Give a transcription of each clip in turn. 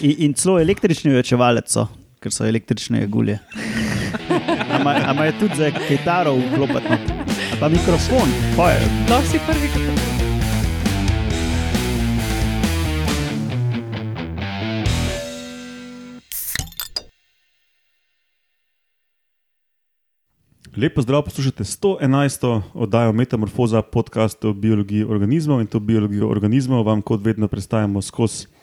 In, in celo električni večevalec so, ker so električne gulje. Ampak je tudi za kitaro vklopiti, pa mikrofon, poje. Lahko si prvi, ki to Lepo zdrav, poslušate 111. oddajo Metamorfoza, podcast o biologiji organizmov in to biologijo organizmov vam kot vedno predstavljamo skozi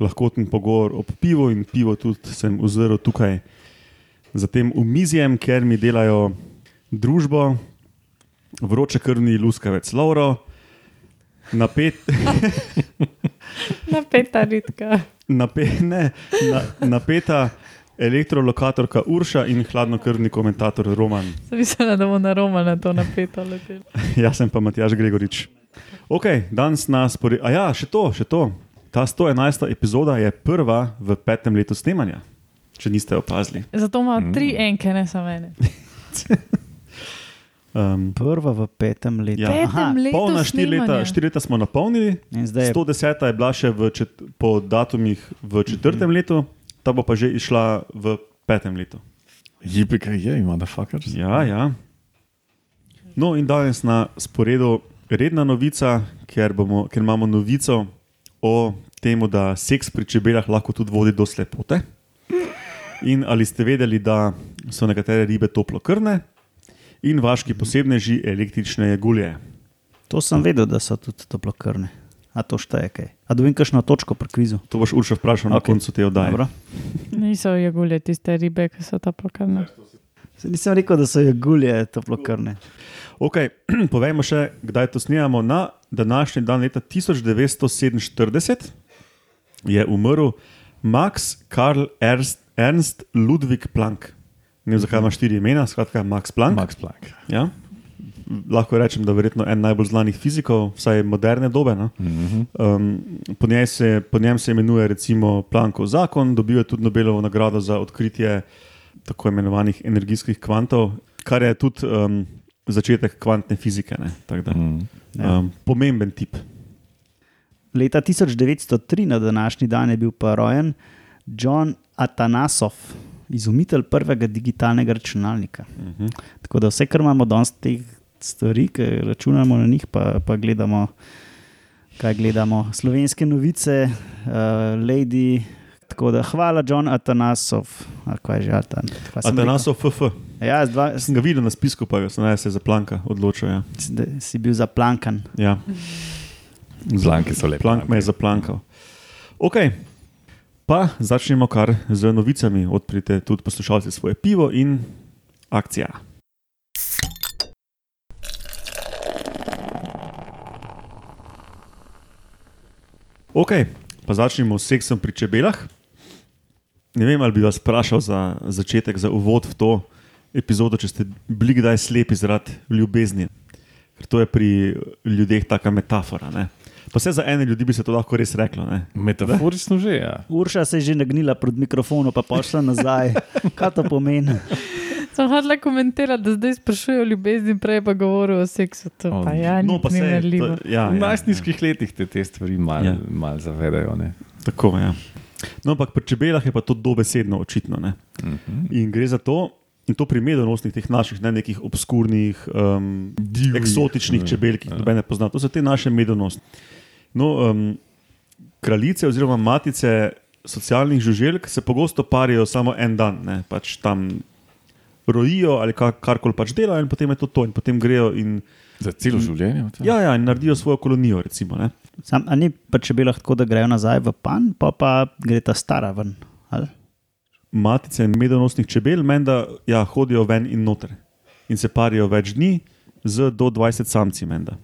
lahkoten pogovor o pivu in pivo tudi sem ozrl tukaj za tem umizjem, ker mi delajo družbo, vroče krvni luskavec Lauro, napet, napeta ritka. nape, ne, na, napeta elektrolokatorka Urša in hladnokrvni komentator Roman. Sem mislila, da bomo na Roma na to napeto leteli. Jaz sem pa Matjaš Gregorič. Ok, danes nas pori. A ja, še to, še to. Ta 111. epizoda je prva v petem letu snemanja, če niste opazili. Zato ima tri enke, ne samo ene. Um, Prva v petem letu. Ja. Petem Aha, letu polna štiri leta, štiri leta smo napolnili, je 110 je bila še v čet, po datumih v četrtem letu, ta bo pa že išla v petem letu. Jipika je, motherfuckers. Ja, ja. No, in danes na sporedu redna novica, ker, bomo, ker imamo novico o tem, da seks pri čebelah lahko tudi vodi do slepote. In ali ste vedeli, da so nekatere ribe toplokrvne in vaški posebneži električne jegulje? To sem vedel, da so tudi toplokrvne. A to šteje kaj? A dobim kakšno točko pri kvizu? To boš Urša vprašal na Ok. koncu te oddaje. Dobro. Niso jagulje tiste ribe, ki so ta pokrne. Saj Nisem rekel, da so jagulje toplokrvne. Okay, povejmo še, kdaj to snemamo. Na današnji dan, leta 1947, je umrl Max Karl Ernst, Ernst Ludwig Planck. Ne vem, zakaj ima štiri imena, skratka Max Planck. Max Planck. Ja? Lahko rečem, da je verjetno en najbolj znanih fizikov, vsaj moderne dobe. No? Mm -hmm. Um, po, njej se, po njem se imenuje recimo Planckov zakon, dobil je tudi Nobelovo nagrado za odkritje tako imenovanih energijskih kvantov, kar je tudi um, začetek kvantne fizike. Mm. Ja. um, pomemben tip. Leta 1903 na današnji dan je bil pa rojen John Atanasov, izumitelj prvega digitalnega računalnika. Uh -huh. Tako da vse, kar imamo danes teh stvari, ki računamo na njih, pa, pa gledamo, kaj gledamo. Slovenske novice, uh, Lady. Tako da hvala, John Atanasov. Ali kaj je že Atan? Kaj sem A da rekel? nas so FF. Ja, dva, sem ga videl na spisku, pa sem se za Planka odločil. Ja. si, si bil zaplankan. Ja, Zlanki so lepe. Plank me je zaplankal. Ok, pa začnemo kar z novicami. Odprite tudi poslušalci svoje pivo in akcija. Ok, pa začnemo s seksom pri čebelah. Ne vem, ali bi vas vprašal za začetek, za uvod v to epizodo, če ste bili kdaj slepi zaradi ljubezni. Ker to je pri ljudeh taka metafora. Ne? Pa vse za ene ljudi bi se to lahko res reklo. Ne? Metaforično že, ja. Urša se je že nagnila pred mikrofonom, pa pošla nazaj. Kaj to pomeni? Sem hodila komentirati, da zdaj sprašujejo o ljubezni, prej pa govorijo o seksu. To O, pa ja, No, pa se primerljivo. ja, V ja, najstniških letih te, te stvari malo Ja. ja. mal zavedajo. Ne? Tako je. Ja. No, ampak pri čebelah je pa to dobesedno očitno. Ne? Mm -hmm. In gre za to, in to pri medonosnih, teh naših, ne nekih obskurnih, um, Divjih. eksotičnih Ja. čebel, ki jih Ja. noben ne pozna. To so te naše medonosne. No, um, kraljice oziroma matice socialnih žuželk se pogosto parijo samo en dan, ne? pač tam rojijo ali kar, karkoli pač delajo, in potem je to to, in potem grejo in, Za celo življenje. to? ja, ja, in naredijo svojo kolonijo. Recimo, ne. Sam, a ni pa če bi lahko, da grejo nazaj v pan, pa pa gre ta stara ven. Ali? Matice medonosnih čebel menda ja, hodijo ven in noter in se parijo več dni z do 20 samci. Menda.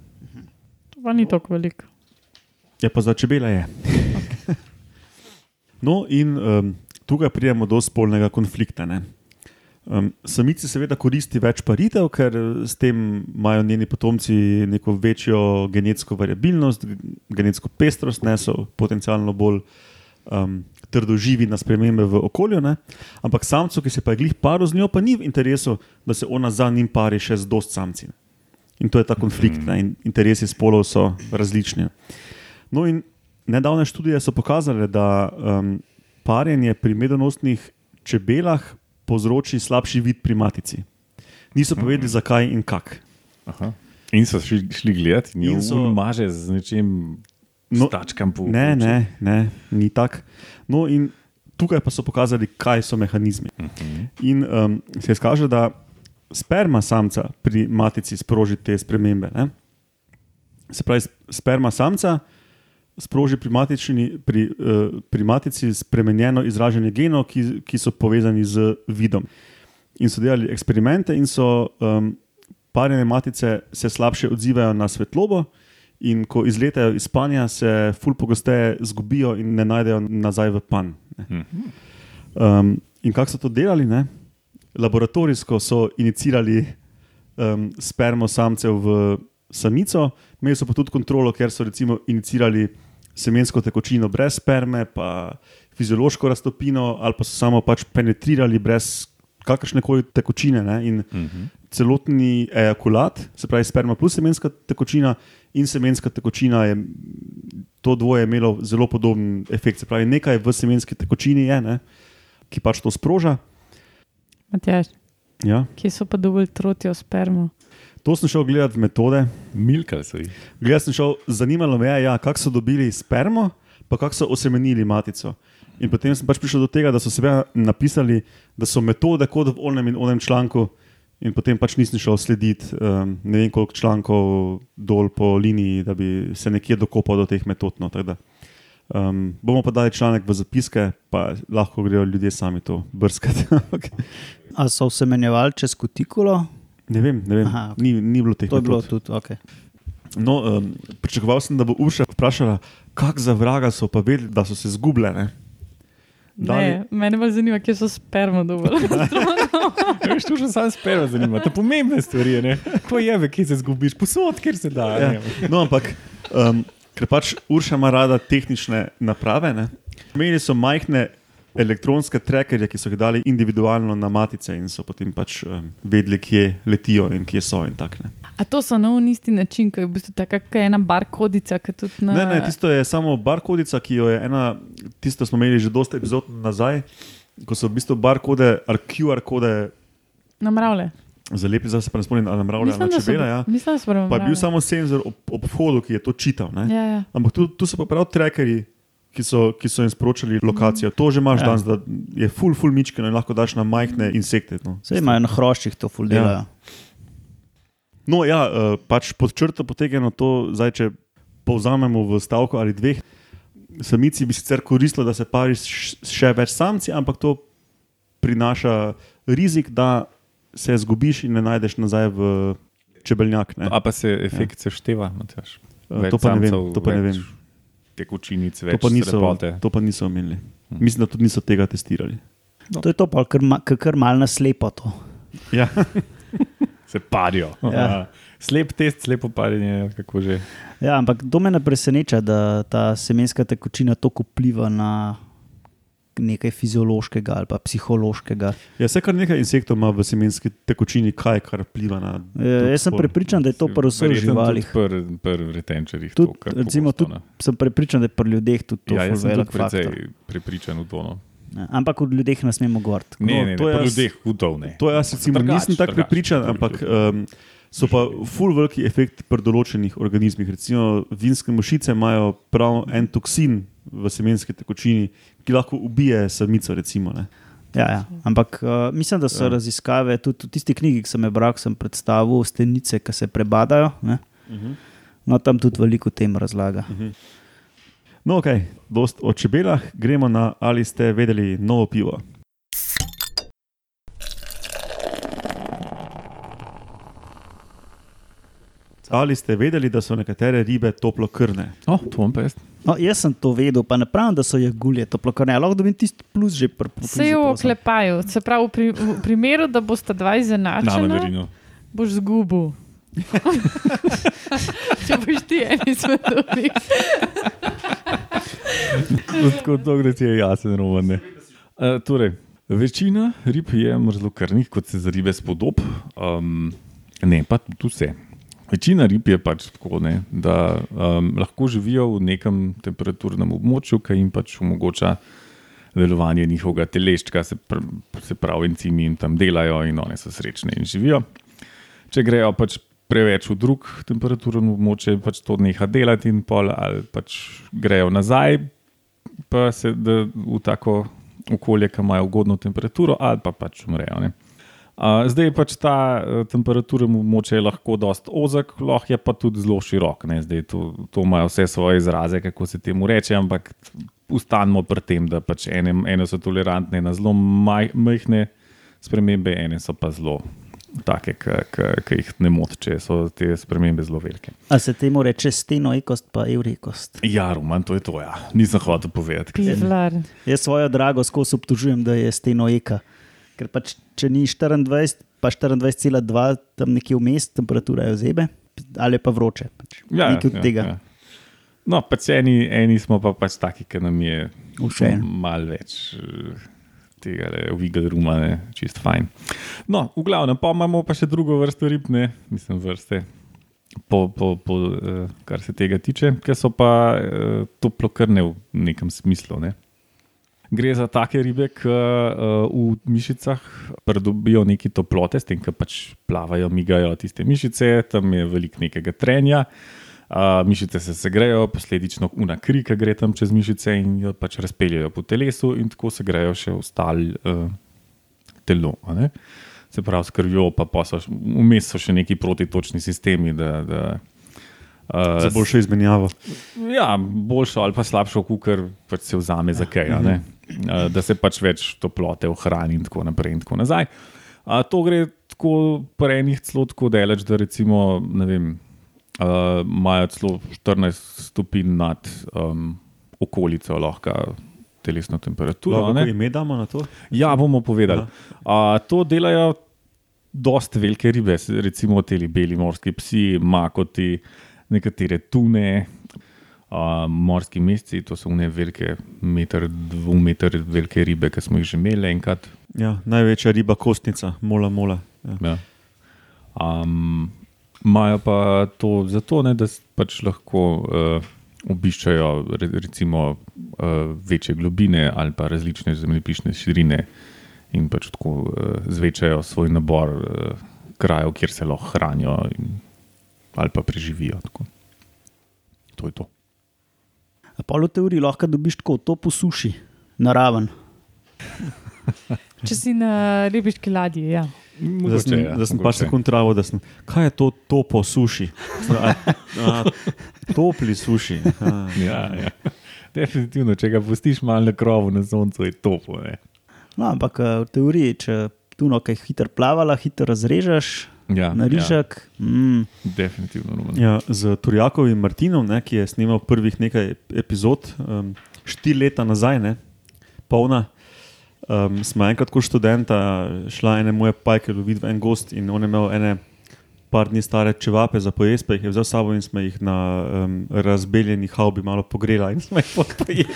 To pa ni tako veliko. Je pa za čebele je. No, in um, tukaj pridemo do spolnega konflikta. Ne? Um, samici seveda koristi več paritev, ker s tem imajo njeni potomci neko večjo genetsko variabilnost, genetsko pestrost, ne so potencialno bolj um, trdoživi na spremembe v okolju. Ne? Ampak samcu, ki se pa je glih paril z njo, pa ni v interesu, da se ona za njim pari še z dost samci. In to je ta konflikt, ne? in interesi spolov so različni. No, in nedavne študije so pokazale, da um, parjenje pri medonosnih čebelah povzroči slabši vid pri matici. Niso povedali, zakaj in kako. In so šli, šli gledati, in so- maže z nečim, No, po Ne, ne, ne, ni tako. No, in tukaj pa so pokazali, kaj so mehanizmi. In um, se izkaže, da sperma samca pri matici sproži te spremembe. Ne? Se pravi, sperma samca sproži pri, matični, pri, uh, pri matici spremenjeno izražanje genov, ki, ki so povezani z vidom. In so delali eksperimente, in so um, parjene matice se slabše odzivajo na svetlobo, in ko izletajo iz spanja, se ful pogosteje zgubijo in ne najdejo nazaj v pan. ne. Um, in kako so to delali? Ne? Laboratorijsko so inicirali um, spermo samcev v samico, imeli so pa tudi kontrolo, ker so recimo inicirali semensko tekočino brez sperme, pa fiziološko raztopino, ali pa so samo pač penetrirali brez kakršne koli tekočine. Ne? In celotni ejakulat, se pravi sperma plus semenska tekočina in semenska tekočina, je, to dvoje imelo zelo podoben efekt. Se pravi, nekaj v semenski tekočini je, ne? ki pač to sproža. Matjaž, Ja. kje so pa dovolj trotijo spermo? To sem šel gledati metode. Milkali so jih. Gledal sem šel, zanimalo me je, ja, kako so dobili spermo, pa kako so osemenili matico. In potem sem pač prišel do tega, da so seveda napisali, da so metode kot v onem in onem članku, in potem pač nisem šel slediti um, ne vem koliko člankov dol po liniji, da bi se nekje dokopal do teh metod. No, um, bomo pa dali članek v zapiske, pa lahko grejo ljudje sami to brskati. Ampak A so vsemenjevali čez kutikulo? Ne vem, ne vem. Aha, Aha, ok. ni, ni bilo teh To je bilo tudi ok. No, um, pričakoval sem, da bo Urša vprašala, kako za vraga so pa vedeli, da so se zgubljene. Ne, mene bolj zanima, kje so spermo dovolj. Veš, to že sam sperma zanima, to pomembne stvari. Ne? Ko je, kje se zgubiš, posod, kjer se da. Ja. ne. No, ampak, um, ker pač Urša ima rada tehnične naprave, ne? imeli so majhne elektronske trekerje, ki so jih dali individualno na matice in so potem pač um, vedeli, kje letijo in kje so. In tak, ne. A to so na isti način, ko je v bistvu taka kot ena barkodica, ki na. ne, ne, tisto je samo barkodica, ki jo je ena, tisto smo imeli že dosta epizod nazaj, ko so v bistvu barkode QR kode Namravlja. zalepi, zdaj se pa ne spomnim, ali namravlja na čebela. Ja. mislim, da so prav. Pa je bil samo senzor ob, ob vhodu, ki je to čital. Ne? Ja, ja. Ampak tu, tu so pa prav trekerji, ki so, ki so jim sporočali lokacijo. To že imaš Ja. ja. danes, da je full, full mičkeno in lahko daš na majhne insekte. No, Vse imajo na hroščih to ful Ja. delajo. no ja, uh, pač pod črto potegnjeno to, zdaj če povzamemo v stavku ali dveh. Samici bi sicer koristilo, da se pariš še več samci, ampak to prinaša rizik, da se zgubiš in ne najdeš nazaj v čebeljak. Ne? A pa se efekt ja. sešteva, Matjaž? Eh, to pa ne vem, samcev, to pa ne več vem. Tekočinic, To več pa, niso, slepote. to pa niso omenili. Hm. Mislim, da tudi niso tega testirali. To je to, pa kar, kar mal naslepo to. Ja. Se parijo. Ja. Slep test, slepo parjenje, kako že. Ja, ampak to me ne preseneča, da ta semenska tekočina tako vpliva na nekaj fiziološkega ali pa psihološkega. Ja, vse kar nekaj insektov ima v semenski tekočini, kaj kar vpliva na. E, jaz sem prepričan, da je to pri vseh živalih. Pri pr vretenčarjih. Tudi, to recimo, pogosto, tudi, sem prepričan, da je pri ljudeh tudi to Ja, jaz sem precej prepričan v to. No. Ja, Ampak od ljudeh ne smemo govoriti. Ne, No, ne, ne, to pri jaz- ljudeh hudov ne. To jaz recimo, Trgač, nisem tako prepričan, ampak um, so pa full veliki efekti pri določenih organizmih. Recimo vinske mušice imajo prav en toksin v semenski tekočini, ki lahko ubije samico. Recimo, ne. Ja, ja. Ampak uh, mislim, da so Ja. raziskave, tudi v tisti knjigi, ki sem jo bral, sem predstavil stenice, ki se prebadajo. Ne? No, tam tudi veliko tem razlaga. No, ok, dost o čebelah, gremo na ali ste vedeli novo pivo. Ali ste vedeli, da so nekatere ribe toplokrvne? Oh, to vam pa jaz. No, jaz sem to vedel, pa ne pravim, da so jagulje toplokrvne. Lahko dobim tisti plus že pri Vse je v oklepaju. Se pravi, v, pri, v primeru, da boste dva Na izenačena, mandarinu. boš zgubil. Če boš ti en izmed drugih. Tako dolgo, da ti je jasen, roman. Uh, torej, večina rib je mrzlokrvnih, kot se za ribe spodob, um, ne pa tudi vse. Večina rib je pač tako, ne, da um, lahko živijo v nekem temperaturnem območju, ki jim pač omogoča delovanje njihovega teleščka, se, pr se pravi, encimi jim tam delajo in oni so srečni in živijo. Če grejo pač preveč v drug temperaturni območje, pač to neha delati in pol, ali pač grejo nazaj, pa se da v tako okolje, ki imajo ugodno temperaturo, ali pa pač umrejo. Ne. Uh, zdaj je pač ta uh, temperatura moče lahko dosta ozek, lahko je pa tudi zelo širok. ne. Zdaj to, to imajo vse svoje izraze, kako se temu reče, ampak ustanemo pri tem, da pač ene, ene so tolerantne na zelo maj, majhne spremembe, ene so pa zelo take, ki jih ne moti, če so te spremembe zelo velike. A se temu reče stenoekost, pa evrekost. Ja, Roman, to je to. Ja. Nisem hotel povedati. Pivlar. Jaz svojo drago skozi obtožujem, da je stenoeka. Ker pač, če ni 24, pa 24,2 tam nekje vmes, temperatura je zebe, ali pa vroče. Pač. Ja, Nekaj od tega. No, pač eni, eni smo pa pač taki, ki nam je Všeč. malo več eh, tega uviga ruma, ne, čist fajn. No, v glavnem, pa imamo pa še drugo vrsto rib, ne, mislim, vrste. Po, po, po, eh, kar se tega tiče, ki so pa eh, toplokrne v nekem smislu. Ne. Gre za take ribe, ki uh, v mišicah pridobijo neki toplote, s tem, ki pač plavajo, migajo tiste mišice, tam je veliko nekega trenja. Uh, mišice se segrejo, posledično una kri, ki gre tam čez mišice in jo pač razpeljajo po telesu, in tako se grejo še ostali uh, telo. a ne. Se pravi, s krvjo, pa, pa so vmes so še neki protitočni sistemi. Da, da, uh, Za boljšo izmenjavo. Ja, boljšo ali pa slabšo, kukar pač se vzame za kaj, a ne? Eh, da se pač več toplote ohrani in tako naprej in tako nazaj. A, to gre tako pri enih celo tako daleč, da recimo, vem, uh, imajo celo 14 stopinj nad um, okolico lahko telesno temperaturo. Lahko ime damo na to? Ja, bomo povedali. A, to delajo dosta velike ribe, recimo te beli morski psi, makoti, nekatere tune, a, morski mesci, to so ne velike, meter, dve meter velike ribe, ki smo jih že imeli enkrat. Ja, največja riba, kostnica, mola, mola. Ja. Ja. Um, Imajo pa to zato, ne, da pač lahko uh, obiščajo re, recimo uh, večje globine ali pa različne zemljepisne širine in pač tako uh, zvečajo svoj nabor uh, krajev, kjer se lahko hranijo in, ali pa preživijo. Tako. To je to. Polo teoriji lahko dobiš tako, to posuši, naraven. Če si na ribiški ladji, ja. Da sem, ja, da sem mogoče. pač sekund travo, da sem. Kaj je to topo suši? A, a, topli suši. A, Ja, ja. Definitivno, če ga pustiš malo na krovu na soncu, je topo. Ne? No, ampak eh, v teoriji, če tuno kaj hitro plavala, hitro razrežeš, Ja, na rižek. Ja. Mm, definitivno. Roman. Ja, z Turjakovim Martinom, ne, ki je snimal prvih nekaj epizod, um, štiri leta nazaj, ne, polna. Um, smo enkrat kot študenta šla ene moje pajke loviti v en gost in on je imel ene par dni stare čevape za pojesti, pa jih je vzel s sabo in smo jih na um, razbeljeni haubi malo pogrela in smo jih popojeli.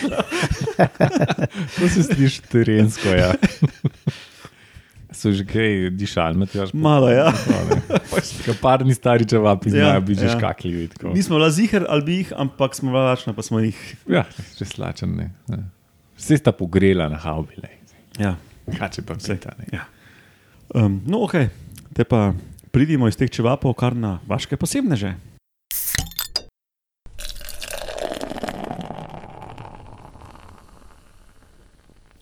To se sliši terensko. Ja. So že kaj dišali, Matjaž? Malo, ja. Kaparni stari čevapi Ja, znajo biti že ja. škakljivi. tako. Nismo bila ziger ali bi jih, ampak smo bila lačna, pa smo jih. Ja, že slačene. Vse sta pogrela na haubile. Ja. Kaj če pa vse ta ne? Ja. Um, no, ok, te pa pridimo iz teh čevapov kar na vaše posebne že.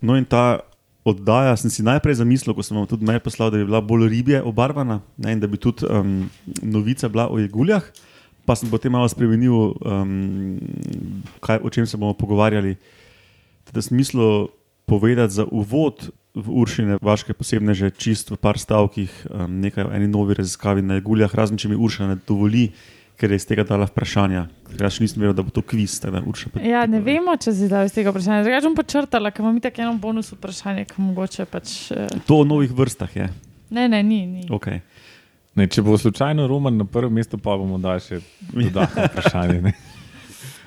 No, in ta oddaja sem si najprej zamislil, ko sem vam tudi mail poslal, da bi bila bolj ribje obarvana ne, in da bi tudi um, novica bila o jeguljah. Pa sem potem malo spremenil, um, kaj, o čem se bomo pogovarjali. Da sem mislil povedati za uvod v Uršine, vaše posebne, že čist v par stavkih, um, nekaj o eni novi raziskavi na jeguljah, razen če mi Urša ne dovoli, ker je iz tega dala vprašanja. Jaz nisem vedel, da bo to kviz. da Urša pa- Ja, ne vemo, če si zdaj iz tega vprašanja. Drugače bom počrtala, ker imam tako eno bonus vprašanje, ki mogoče pač. eh, To o novih vrstah je. Ne, ne, ni. ni. Okay. Ne, če bo slučajno Roman na prvem mestu, pa bomo dali še dodatno vprašanje. Ne?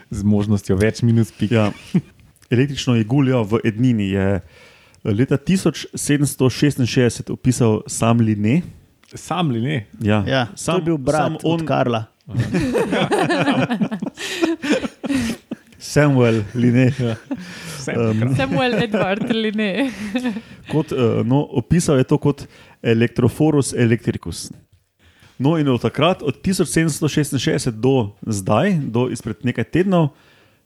Z možnostjo več minus pik. Ja. Električno jeguljo v Ednini je leta 1766 opisal sam Linne. Sam li ne? Ja, ja, sam, to je bil brat sam on, od Karla. Samuel Line. Um, Samuel Edward ali ne. Kot, eh, no, opisal je to kot Electrophorus electricus. No, in od takrat, od 1766 do zdaj, do izpred nekaj tednov,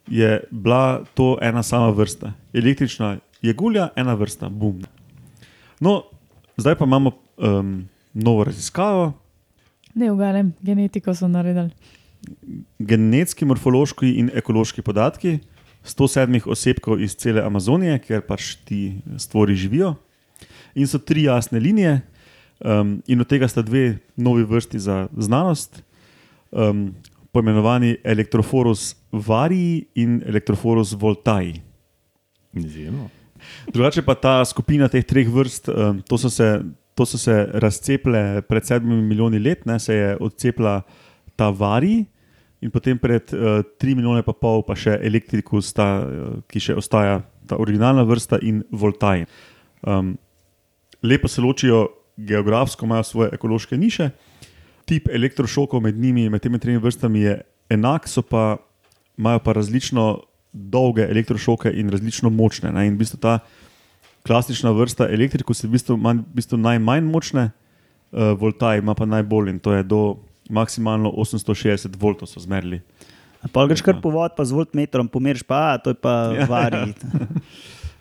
je bila to ena sama vrsta. Električna jegulja, ena vrsta, bum. No, zdaj pa imamo um, novo raziskavo, Ne uganem, genetiko so naredili. genetski, morfološki in ekološki podatki 107 osebkov iz cele Amazonije, kjer pač ti stvori živijo. In so tri jasne linije, um, in od tega sta dve novi vrsti za znanost, um, poimenovani Electrophorus varii in Electrophorus voltai. Izjemno. Drugače pa ta skupina teh treh vrst, um, to so se. To so se razcepile pred sedmimi milijoni let, ne, se je odcepila ta vari, in potem pred uh, tri milijone pa pol pa še elektrikus, ta, uh, ki še ostaja ta originalna vrsta in voltaj. Um, lepo se ločijo geografsko, imajo svoje ekološke niše. Tip elektrošokov med njimi, med temi tremi vrstami je enak, so pa imajo pa različno dolge elektrošoke in različno močne. Ne, in v bistvu ta klasična vrsta elektrikus je v bistvu, manj, v bistvu najmanj močne, uh, voltaj ima pa najbolj in to je do maksimalno 860 voltov so zmerili. Pa greš kar po vod, pa z voltmetrom pomeriš, pa a, to je pa Ja. vari.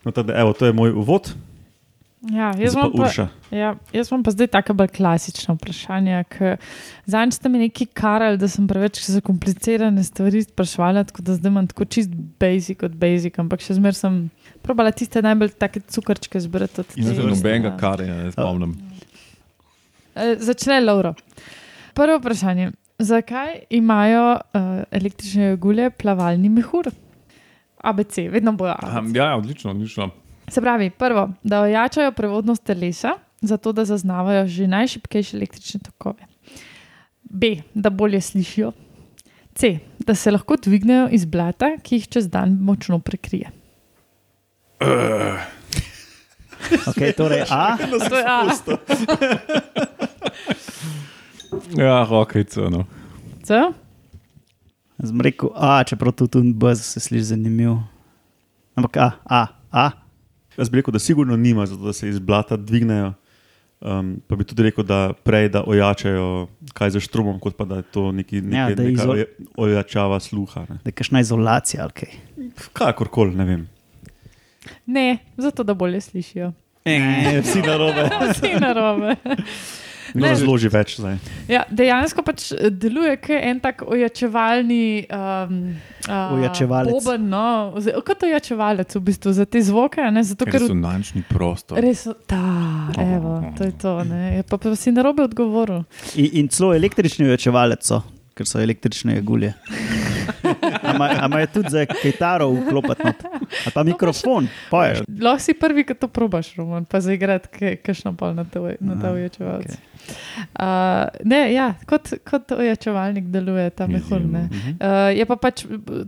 No, tada, evo, to je moj uvod, Ja, jaz, pa imam pa, ja, jaz imam pa zdaj tako bolj klasično vprašanje. Zanj ste mi neki karali, da sem preveč zakomplicirane stvari sprašvala, tako da zdaj imam tako čist basic od basic, ampak še zmeraj sem probala tiste najbolj take cukrčke zbrati. od In te za vrste, nobenega ja. karja ne spomnim. Eh, Začne Lauro. Prvo vprašanje. Zakaj imajo uh, električne jagulje plavalni mehur? ABC, vedno bojo. ABC. Ja, ja, odlično, odlično. Se pravi, prvo, da ojačajo prevodnost telesa, zato da zaznavajo že najšipkejše električne tokove. B, da bolje slišijo. C, da se lahko dvignejo iz blata, ki jih čez dan močno prekrije. Okay, torej, a, To je A. Ja, rokice. No. C, sem rekel, a, čeprav tu tudi buzz se sliši zanimiv. Ampak a, a, a. Jaz bi rekel, da sigurno nima, zato da se iz blata dvignejo. Um, pa bi tudi rekel, da prej da ojačajo kaj za štrumom, kot pa da je to neki, Ja, neki, da neka izo- oja- ojačava sluha. Ne. Da je kakšna izolacija ali kaj. Kakorkoli, ne vem. ne, zato da bolje slišijo. E, vsi na robe. Vsi narobe. Kdo Ne. razloži več zdaj? Ja, dejansko pač eh, deluje kot en tak ojačevalni. Um, uh, Ojačevalec. Boben, no, kot ojačevalec v bistvu za te zvoke. a Ne, zato, ker Resonančni prostor. Res, ta, evo, to je to. Ne. Pa, pa si na robe odgovoril. In, in celo električni ojačevalec so, ker so električne jagulje. Ampak je tudi za kitaro vklopiti, ali pa mikrofon, poješ. Lahko si prvi, ki to probaš, Roman, pa zaigrati, kakšno pol na ta na ta Aha, ojačevalec. okej. Uh, ne, ja, kot, kot ojačevalnik deluje ta mehur. Uh, je pa pač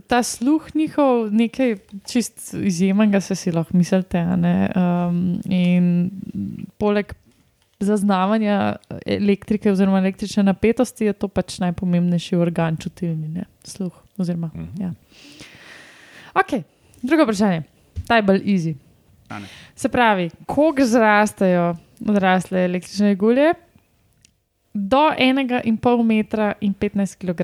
ta sluh njihov nekaj čist izjemnega, se si lahko mislite. Um, in poleg zaznavanja elektrike oziroma električne napetosti je to pač najpomembnejši organ čutilni, ne? sluh. Oziroma, Mhm. ja. Ok, drugo vprašanje. Ta je bolj easy. Ne. Se pravi, koliko zrastejo odrasle električne jagulje? Do 1,5 metra in 15 kg,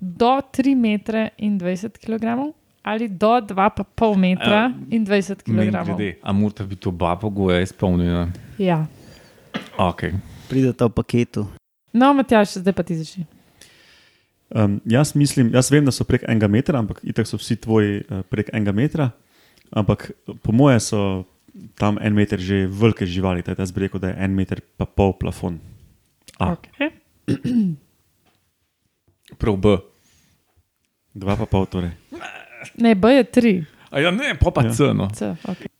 do 3 metre in 20 kg, ali do 2,5 metra Eh, in 20 kg. Mimogrede, A morata biti oba pogoja izpolnjena? Ja. Okay. Pridete v paketu. No, Matjaš, zdaj pa ti začni. Um, jaz mislim, jaz vem, da so prek enega metra, ampak itak so vsi tvoji uh, prek enega metra. Ampak po moje so tam en meter že velike živali, tako da jaz bi rekel, da je en meter pa pol plafon. A, Okay. Prav B. dva pa pol torej. Ne, B je 3, A ja, ne, pa pa Ja. C. No. C. Okay.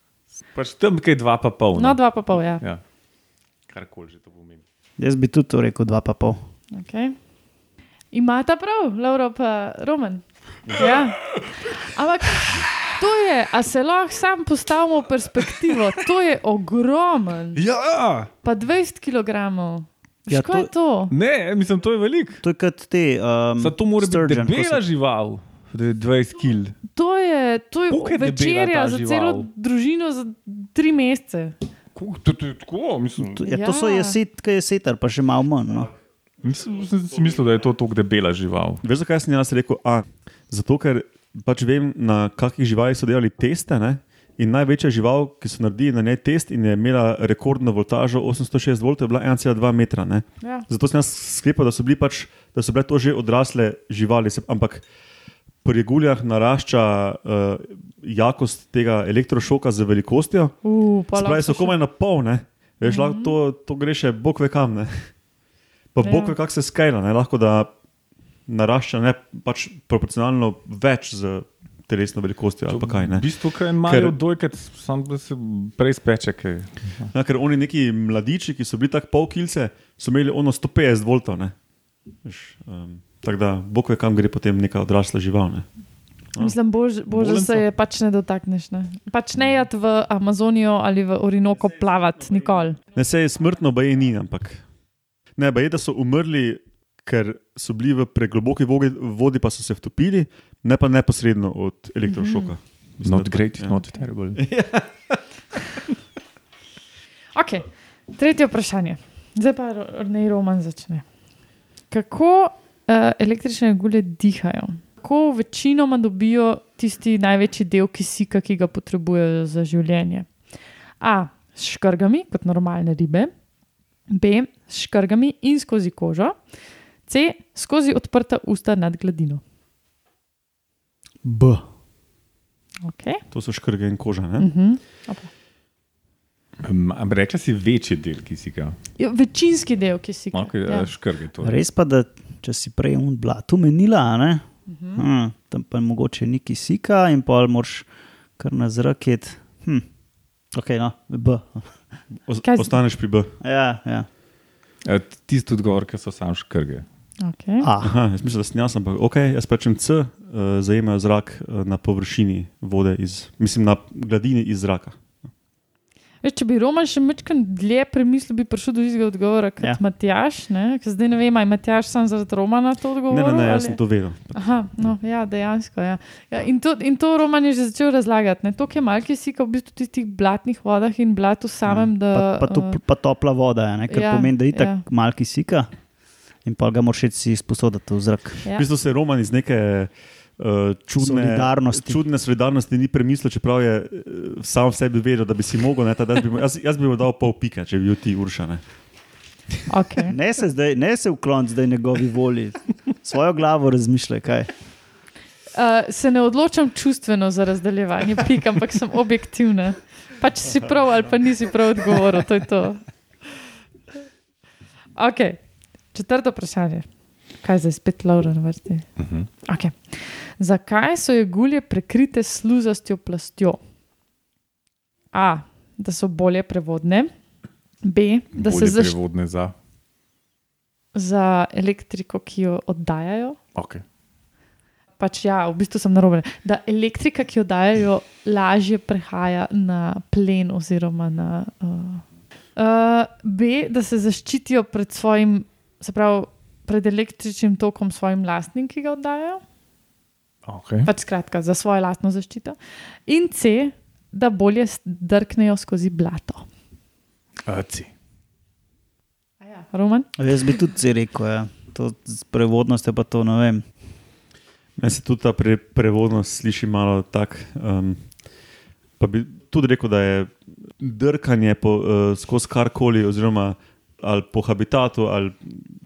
Pač tam kaj dva pa pol. No, 2,5, ja. ja. Karkoli že to pomeni. Jaz bi tudi to rekel, dva pa pol. Okay. Imata prav, Laura pa Roman. Ja. Ampak to je, a se lahko sam postavimo v perspektivo, to je ogromen, Ja, pa 20 kg. Ja, Ja, Kaj je to? ne, mislim, to je veliko. To je kot te. Um, Zato mora biti sturgeon, ko debela so- žival. da je 20 kil. To je, to je Koliko je večerja za žival? celo družino za tri mesece. To to je tako, mislim. To, ja, Ja. to so jeset, kaj je setar, pa še malo manj. No. Mislim, sem si mislil, da je to tako debela žival. Veš, zakaj sem jaz rekel? A, zato, ker pač vem, na kakih živalih so delali teste. Ne? In največja žival, ki so naredili na njej test in je imela rekordno voltažo 806 V, je bila 1,2 metra. Ne? Ja. Zato sem jaz sklepal, da so, bili pač, da so bile to že odrasle živali. Ampak pri reguljah narašča uh, jakost tega elektrošoka z velikostjo. Uh, Spravi so komaj na pol, ne? Veš, lahko to, to gre še bog ve kam. Ne? Pa Ja. bog ve, kako se skajla, ne? lahko da narašča ne, pač proporcionalno več z telesno velikostjo ali pa kaj. Ne? V bistvu, je malo dojket, sam da se prej speče. Kaj. Ja, ker oni neki mladiči, ki so bili tako pol kilce, so imeli ono 150 voltov. ne. Veš, Um, tako da bog ve, kam gre potem neka odrasla žival. Ne? Mislim, bož, bož, da Volim se je pač ne dotakneš. Ne? Pač ne jad v Amazonijo ali v Orinoko plavati, nikoli. Ne, se je smrtno, pa je ni, ampak. Ne, pa je, da so umrli, ker so bili v pregloboki vodi, vodi pa so se vtopili, ne pa neposredno od elektrošoka. Mislim, Not great, ja. not terrible. Okay. Tretje vprašanje. Zdaj pa ne Roman začne. Kako električne gule dihajo? Kako večinoma dobijo tisti največji del kisika, ki ga potrebujejo za življenje? A. S škrgami, kot normalne ribe, B. S škrgami in skozi kožo, C. Skozi odprta usta nad gladino. B. Okay. To so škrge in koža. Ne? Uh -huh. Um, ampak rekla si večji del kisika. Ja, Večinski del kisika. Okay, ja. ja. Škrge to. Res pa, da če si prej un blat umenila, a ne? Mhm. Hm, tam pa mogoče ni kisika in pol moraš kar na zrak jet. Hm. Ok, no, B. Kaj ostaneš pri B. Ja, ja. E, Tisti odgovor, ki so sam škrge. Okay. Aha, jaz mislim, da sem jaz, ampak ok, jaz rečem C, uh, zajemajo zrak uh, na površini vode, iz, mislim na gladini iz zraka. Veš, če bi Roman še nekaj dlje premislil, bi prišel do istega odgovora kot Ja. ja. Matjaš. ne? Ker Zdaj ne vem, ali je Matjaš sam zaradi Romana to Ne, odgovoril. ne, ne, jaz ali- sem to vedel. Aha, no, ja, dejansko. Ja. Ja, in, to, in to Roman je že začel razlagati. ne. To, je malce kisika v bistvu v tistih blatnih vodah in blatu samem. Da, Pa, pa, to, eh, pa topla voda, ne? kar ja, pomeni, da je tako ja. mal kisika in pa ga moraš si izposoditi v zrak. ja. V bistvu se je Roman iz neke čudne Solidarnosti. čudne solidarnosti ni premislil, čeprav je uh, sam v sebi vedel, da bi si mogel. Ne, jaz, bi, jaz, jaz bi mu dal pol pike, če bi bil ti uršane. Okay. Ne se, zdaj, ne se uklon zdaj njegovi volji, svojo glavo razmišljaj. Kaj. Uh, se ne odločam čustveno za razdeljevanje pik, ampak sem objektivna. Pač si prav ali pa nisi prav odgovoril, to je to. Okay. Četrto vprašanje. Kaj zdaj spet Laura na vrsti? Uh -huh. Okay. Zakaj so jegulje prekrite s sluzastjo plastjo? A. Da so bolje prevodne, B. Da se zaščitijo prevodne za. za elektriko, ki jo oddajajo. Okay. Pač ja, v bistvu sem narobe. Da elektrika, ki jo dajo, lažje prehaja na plen oziroma na. Uh, uh, B, da se zaščitijo pred svojim, se pravi, pred električnim tokom svojim lastnim, ki ga oddajajo. Okay. Pač skratka, za svojo lastno zaščito. In C, da bolje drknejo skozi blato. Aci. Ja. Roman? Jaz bi tudi si rekel, ja. to z prevodnostjo pa to ne vem. Meni se tudi ta pre, prevodnost sliši malo tako. Um, pa bi tudi rekel, da je drkanje po, uh, skozi karkoli, oziroma ali po habitatu ali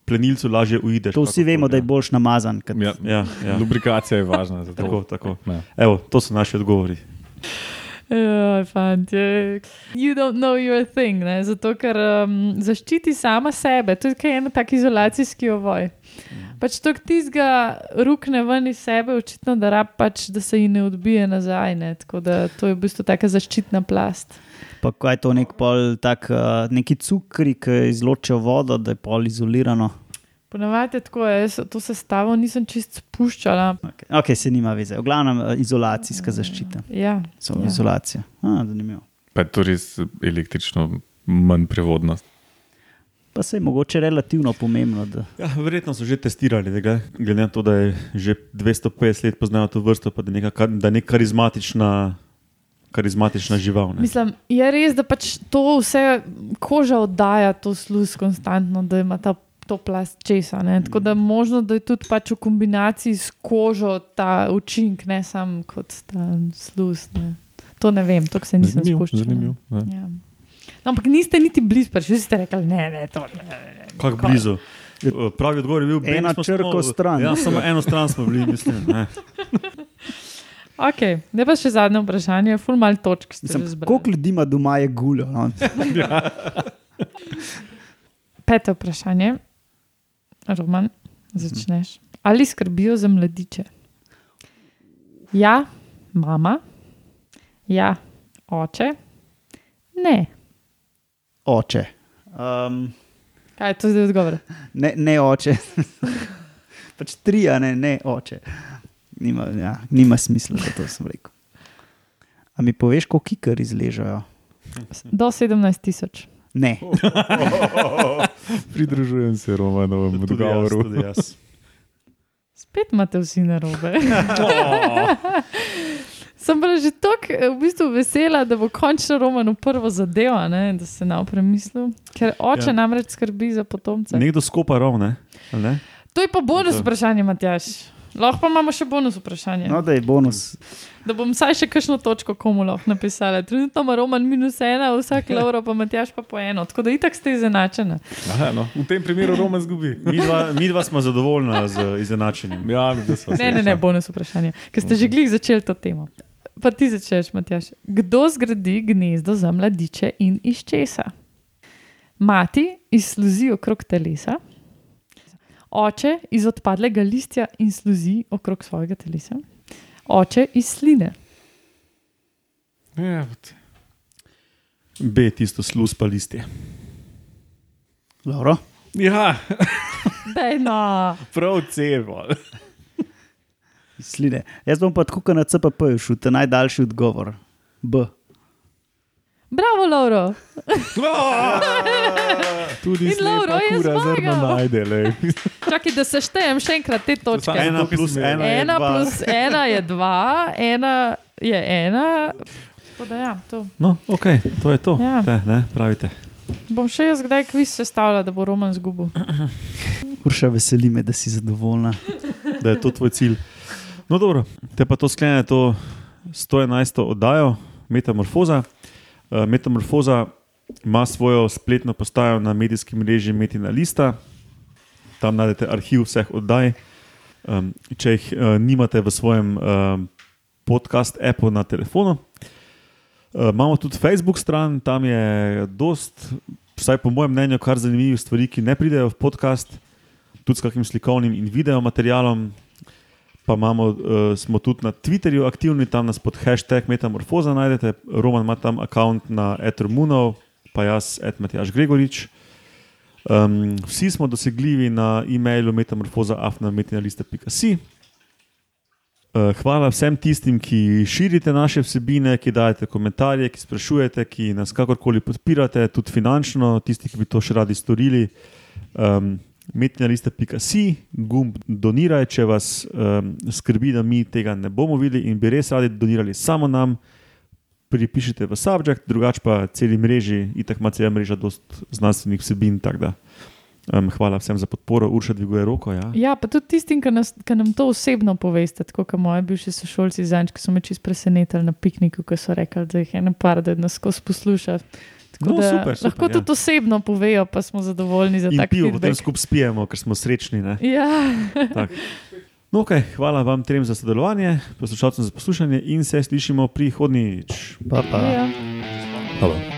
plenilcu lažje uideš. To vsi vemo, da je boljš namazan. Kot... Ja. Ja, ja. Lubrikacija je važna. Tako, tako. Ja. Evo, to so naši odgovori. Ja, fantje. You don't know your thing, ne? zato ker um, zaščiti sama sebe. To je en tak izolacijski ovoj. Pač to, ki tizga rukne ven iz sebe, očitno da rab pač, da se ji ne odbije nazaj. Ne? Tako da to je v bistvu taka zaščitna plast. Pa kaj je to nek pol, tak, uh, neki cukri, ki izločijo vodo, da je pol izolirano. Ponavadi je tako, jaz to sestavo nisem čist spuščala. Okay. ok, se nima veze. V glavnem uh, izolacijska zaščita. Ja, So Ja. ja. izolacija. A, zanimivo. Pa je to res električno manj prevodnost. Pa se je mogoče relativno pomembno. Da... Ja, verjetno so že testirali, da glede na to, da je že 250 let poznajo to vrsto, pa da je neka, da neka karizmatična, karizmatična žival. Ne. Mislim, je res, da pač to vse koža oddaja to sluz konstantno, da ima ta. To plast česa. Ne? Tako da možno, da je tudi pač v kombinaciji s kožo ta učinek, ne samo kot ta sluz. Ne? To ne vem, to se nisem spuščal. zanimivo. Ja. No, ampak niste niti blizu, pa še ste rekli, ne, ne, to ne. ne, ne. Kako blizu. Pravi odgovor je bil, da Ena črko stran. Ja, samo eno stran smo bili, mislim. Ne. Ok, ne pa še zadnje vprašanje, ful mal točk. Koliko ljudi ima doma je guljo? No? Peto vprašanje, Roman, začneš. Ali skrbijo za mladiče? Ja, mama, ja, oče, ne. Oče. Um, Kaj je to zdaj odgovor? ne, ne oče. pač tri, a ne, ne oče. Nima, ja, nima smisla, da to sem rekel. A mi poveš, koliko kikar izležajo? Do 17 tisoč. Ne. Pridružujem se Romanovemu Tudi jaz, odgovoru. tudi jaz. Spet imate vsi na robe. Sem bila že tako v bistvu vesela, da bo končno Roman v prvo zadevo, ne, da se na premislil. Ker oče Ja. namreč skrbi za potomce. Nekdo skopa rov, ne? Ali ne? To je pa bonus To. vprašanje, Matjaš. Lahko pa imamo še bonus vprašanje. No, da je bonus. Da bom vsaj še kakšno točko komu lahko napisala. Trenutno ima Roman minus ena, vsak lauro pa Matjaš pa po eno. Tako da itak ste izenačeni. Aha, no. V tem primeru Roman zgubi. Mi dva, mi dva smo zadovoljni z izenačenjem. Ja, Ne, ne, ne, bonus vprašanje. Ker ste že glih začeli to temo. Pa ti začneš, Matjaš. Kdo zgradi gnezdo za mladiče in iz česa? Mati iz sluzi okrog telesa, oče iz odpadlega listja in sluzi okrog svojega telesa, oče iz sline. Ja. B, tisto sluz pa listje. Dobro. ja no. prav cevo. Iz Sline. Jaz bom pa tako na CPP šel, ta najdaljši odgovor. B. Bravo, Lauro. Tudi In Lovro je zmagal. najde. Čakaj, da seštejem še enkrat te točke. Ena to, ki plus imel. ena je Ena dva. plus ena je dva, ena je ena. Da Ja, to. No, ok, to je to. Ja. Te, ne, pravite. Bom še jaz kdaj kviz sestavljal, da bo Roman zgubil. Urša, veseli me, da si zadovoljna. da je to tvoj cilj. No, dobro, te pa to sklene to 111. oddajo Metamorfoza. Uh, Metamorfoza ima svojo spletno postajo na medijskem mreži Metina Lista, tam najdete arhiv vseh oddaj. Um, če jih uh, nimate v svojem um, podcast appu na telefonu. Uh, imamo tudi Facebook stran, tam je dost, vsaj po mojem mnenju, kar zanimivih stvari, ki ne pridejo v podcast tudi s kakšnim slikovnim in video materialom. Pa imamo, uh, smo tudi na Twitterju aktivni, tam nas pod hashtag Metamorfoza najdete. Roman ima tam račun na Ethermunov, pa jaz, Edmatjaš Gregorič. Um, vsi smo dosegljivi na e-mailu metamorfoza.afnametinalista.si. Uh, hvala vsem tistim, ki širite naše vsebine, ki dajete komentarje, ki sprašujete, ki nas kakorkoli podpirate, tudi finančno, tisti, ki bi to še radi storili. Um, Metinalista.si, gumb doniraj, če vas um, skrbi, da mi tega ne bomo videli in bi res radi donirali samo nam, pripišite v subjekt, drugače pa celi mreži, itak ima cela mreža dost znanstvenih vsebin. um, hvala vsem za podporo, Urša dviguje roko. Ja. Ja, pa tudi tistim, ki, nas, ki nam to osebno poveste, tako kot moji bivši sošolci zanj, ki so me čist presenetili na pikniku, ko so rekli, da jih je ena par, da nas skozi posluša. Tako No, da super, super, lahko ja. tudi osebno povejo, pa smo zadovoljni za In tak pivo potem feedback. skupaj spijemo, ker smo srečni. ne. Ja, Tak. No, okay, hvala vam trem za sodelovanje, poslušalcem za poslušanje in se slišimo prihodnjič. Pa, pa. ja. Hvala.